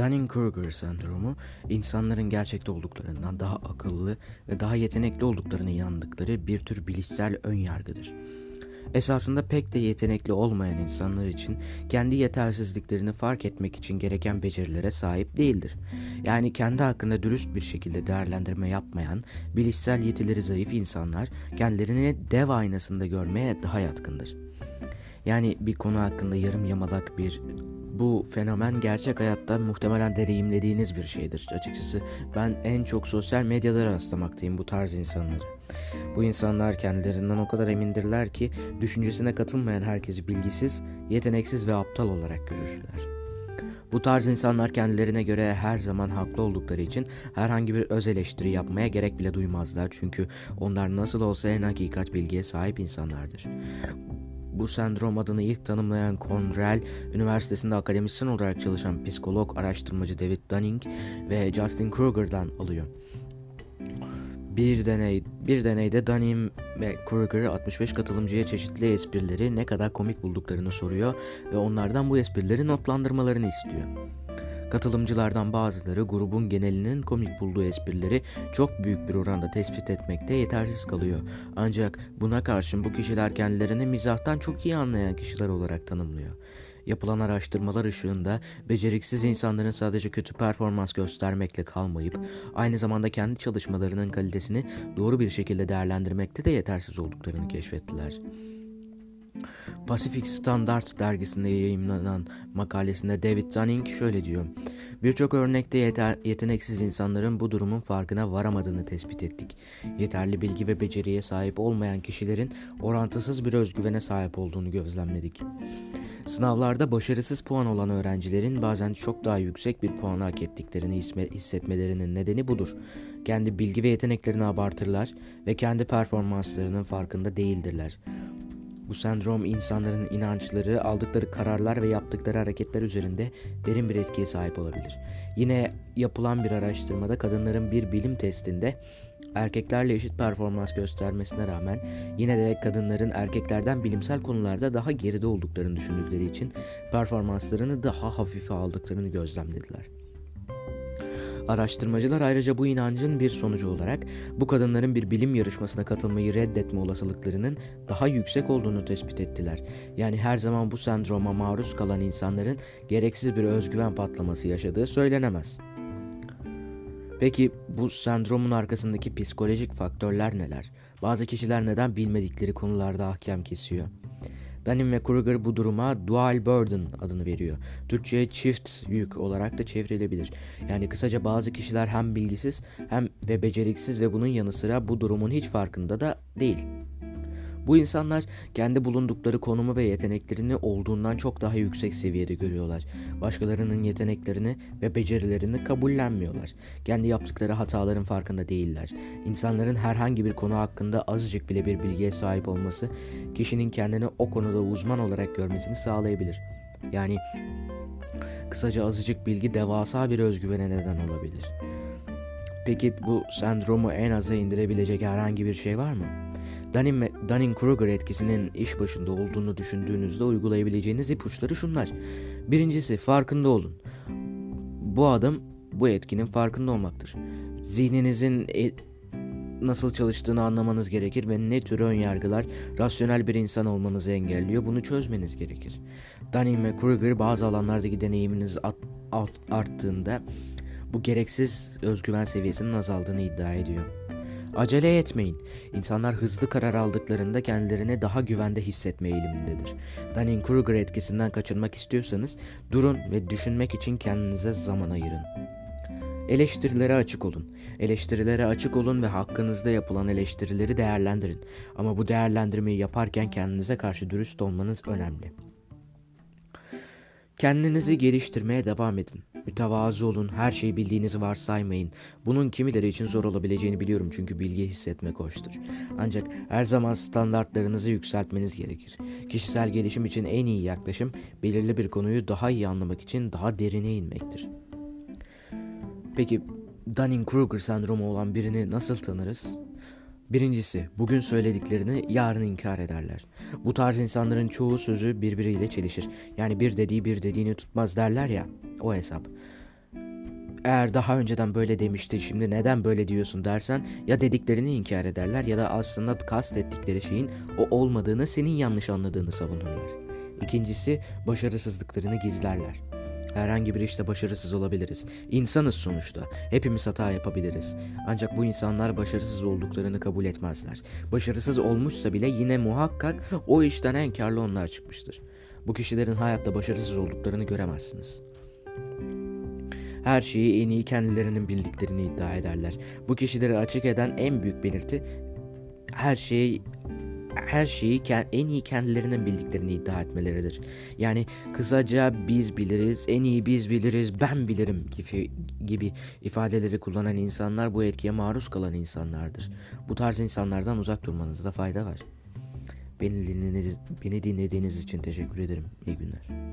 Dunning-Kruger sendromu insanların gerçekte olduklarından daha akıllı ve daha yetenekli olduklarını inandıkları bir tür bilişsel ön yargıdır. Esasında pek de yetenekli olmayan insanlar için kendi yetersizliklerini fark etmek için gereken becerilere sahip değildir. Yani kendi hakkında dürüst bir şekilde değerlendirme yapmayan, bilişsel yetileri zayıf insanlar kendilerini dev aynasında görmeye daha yatkındır. Yani bir konu hakkında yarım yamalak bir bu fenomen gerçek hayatta muhtemelen deneyimlediğiniz bir şeydir. Açıkçası ben en çok sosyal medyada rastlamaktayım bu tarz insanları. Bu insanlar kendilerinden o kadar emindirler ki düşüncesine katılmayan herkesi bilgisiz, yeteneksiz ve aptal olarak görürler. Bu tarz insanlar kendilerine göre her zaman haklı oldukları için herhangi bir öz eleştiri yapmaya gerek bile duymazlar çünkü onlar nasıl olsa en hakikat bilgiye sahip insanlardır. Bu sendrom adını ilk tanımlayan Cornell Üniversitesi'nde akademisyen olarak çalışan psikolog araştırmacı David Dunning ve Justin Kruger'dan alıyor. Bir deney bir deneyde Dunning ve Kruger 65 katılımcıya çeşitli esprileri ne kadar komik bulduklarını soruyor ve onlardan bu esprileri notlandırmalarını istiyor. Katılımcılardan bazıları grubun genelinin komik bulduğu esprileri çok büyük bir oranda tespit etmekte yetersiz kalıyor. Ancak buna karşın bu kişiler kendilerini mizahtan çok iyi anlayan kişiler olarak tanımlıyor. Yapılan araştırmalar ışığında beceriksiz insanların sadece kötü performans göstermekle kalmayıp aynı zamanda kendi çalışmalarının kalitesini doğru bir şekilde değerlendirmekte de yetersiz olduklarını keşfettiler. Pacific Standards dergisinde yayınlanan makalesinde David Dunning şöyle diyor. Birçok örnekte yeter, yeteneksiz insanların bu durumun farkına varamadığını tespit ettik. Yeterli bilgi ve beceriye sahip olmayan kişilerin orantısız bir özgüvene sahip olduğunu gözlemledik. Sınavlarda başarısız puan olan öğrencilerin bazen çok daha yüksek bir puan hak ettiklerini hissetmelerinin nedeni budur. Kendi bilgi ve yeteneklerini abartırlar ve kendi performanslarının farkında değildirler. Bu sendrom insanların inançları, aldıkları kararlar ve yaptıkları hareketler üzerinde derin bir etkiye sahip olabilir. Yine yapılan bir araştırmada kadınların bir bilim testinde erkeklerle eşit performans göstermesine rağmen yine de kadınların erkeklerden bilimsel konularda daha geride olduklarını düşündükleri için performanslarını daha hafife aldıklarını gözlemlediler. Araştırmacılar ayrıca bu inancın bir sonucu olarak bu kadınların bir bilim yarışmasına katılmayı reddetme olasılıklarının daha yüksek olduğunu tespit ettiler. Yani her zaman bu sendroma maruz kalan insanların gereksiz bir özgüven patlaması yaşadığı söylenemez. Peki bu sendromun arkasındaki psikolojik faktörler neler? Bazı kişiler neden bilmedikleri konularda ahkam kesiyor? Dunning ve Kruger bu duruma dual burden adını veriyor. Türkçe'ye çift yük olarak da çevrilebilir. Yani kısaca bazı kişiler hem bilgisiz hem ve beceriksiz ve bunun yanı sıra bu durumun hiç farkında da değil. Bu insanlar kendi bulundukları konumu ve yeteneklerini olduğundan çok daha yüksek seviyede görüyorlar. Başkalarının yeteneklerini ve becerilerini kabullenmiyorlar. Kendi yaptıkları hataların farkında değiller. İnsanların herhangi bir konu hakkında azıcık bile bir bilgiye sahip olması kişinin kendini o konuda uzman olarak görmesini sağlayabilir. Yani kısaca azıcık bilgi devasa bir özgüvene neden olabilir. Peki bu sendromu en aza indirebilecek herhangi bir şey var mı? Dunning-Kruger etkisinin iş başında olduğunu düşündüğünüzde uygulayabileceğiniz ipuçları şunlar. Birincisi farkında olun. Bu adım bu etkinin farkında olmaktır. Zihninizin e nasıl çalıştığını anlamanız gerekir ve ne tür ön yargılar rasyonel bir insan olmanızı engelliyor bunu çözmeniz gerekir. Dunning ve Kruger bazı alanlardaki deneyiminiz at, alt, arttığında bu gereksiz özgüven seviyesinin azaldığını iddia ediyor. Acele etmeyin. İnsanlar hızlı karar aldıklarında kendilerini daha güvende hissetme eğilimindedir. Dunning-Kruger etkisinden kaçınmak istiyorsanız durun ve düşünmek için kendinize zaman ayırın. Eleştirilere açık olun. Eleştirilere açık olun ve hakkınızda yapılan eleştirileri değerlendirin. Ama bu değerlendirmeyi yaparken kendinize karşı dürüst olmanız önemli. Kendinizi geliştirmeye devam edin. Mütevazı olun, her şeyi bildiğinizi varsaymayın. Bunun kimileri için zor olabileceğini biliyorum çünkü bilgi hissetmek hoştur. Ancak her zaman standartlarınızı yükseltmeniz gerekir. Kişisel gelişim için en iyi yaklaşım, belirli bir konuyu daha iyi anlamak için daha derine inmektir. Peki Dunning-Kruger sendromu olan birini nasıl tanırız? Birincisi, bugün söylediklerini yarın inkar ederler. Bu tarz insanların çoğu sözü birbiriyle çelişir. Yani bir dediği bir dediğini tutmaz derler ya, o hesap. eğer daha önceden böyle demiştin şimdi neden böyle diyorsun dersen ya dediklerini inkar ederler ya da aslında kastettikleri şeyin o olmadığını senin yanlış anladığını savunurlar. İkincisi başarısızlıklarını gizlerler. Herhangi bir işte başarısız olabiliriz. İnsanız sonuçta. Hepimiz hata yapabiliriz. Ancak bu insanlar başarısız olduklarını kabul etmezler. Başarısız olmuşsa bile yine muhakkak o işten en karlı onlar çıkmıştır. Bu kişilerin hayatta başarısız olduklarını göremezsiniz. Her şeyi en iyi kendilerinin bildiklerini iddia ederler. Bu kişileri açık eden en büyük belirti her şeyi her şeyi en iyi kendilerinin bildiklerini iddia etmeleridir. Yani kısaca biz biliriz, en iyi biz biliriz, ben bilirim gibi, gibi ifadeleri kullanan insanlar bu etkiye maruz kalan insanlardır. Bu tarz insanlardan uzak durmanızda fayda var. Beni dinlediğiniz, beni dinlediğiniz için teşekkür ederim. İyi günler.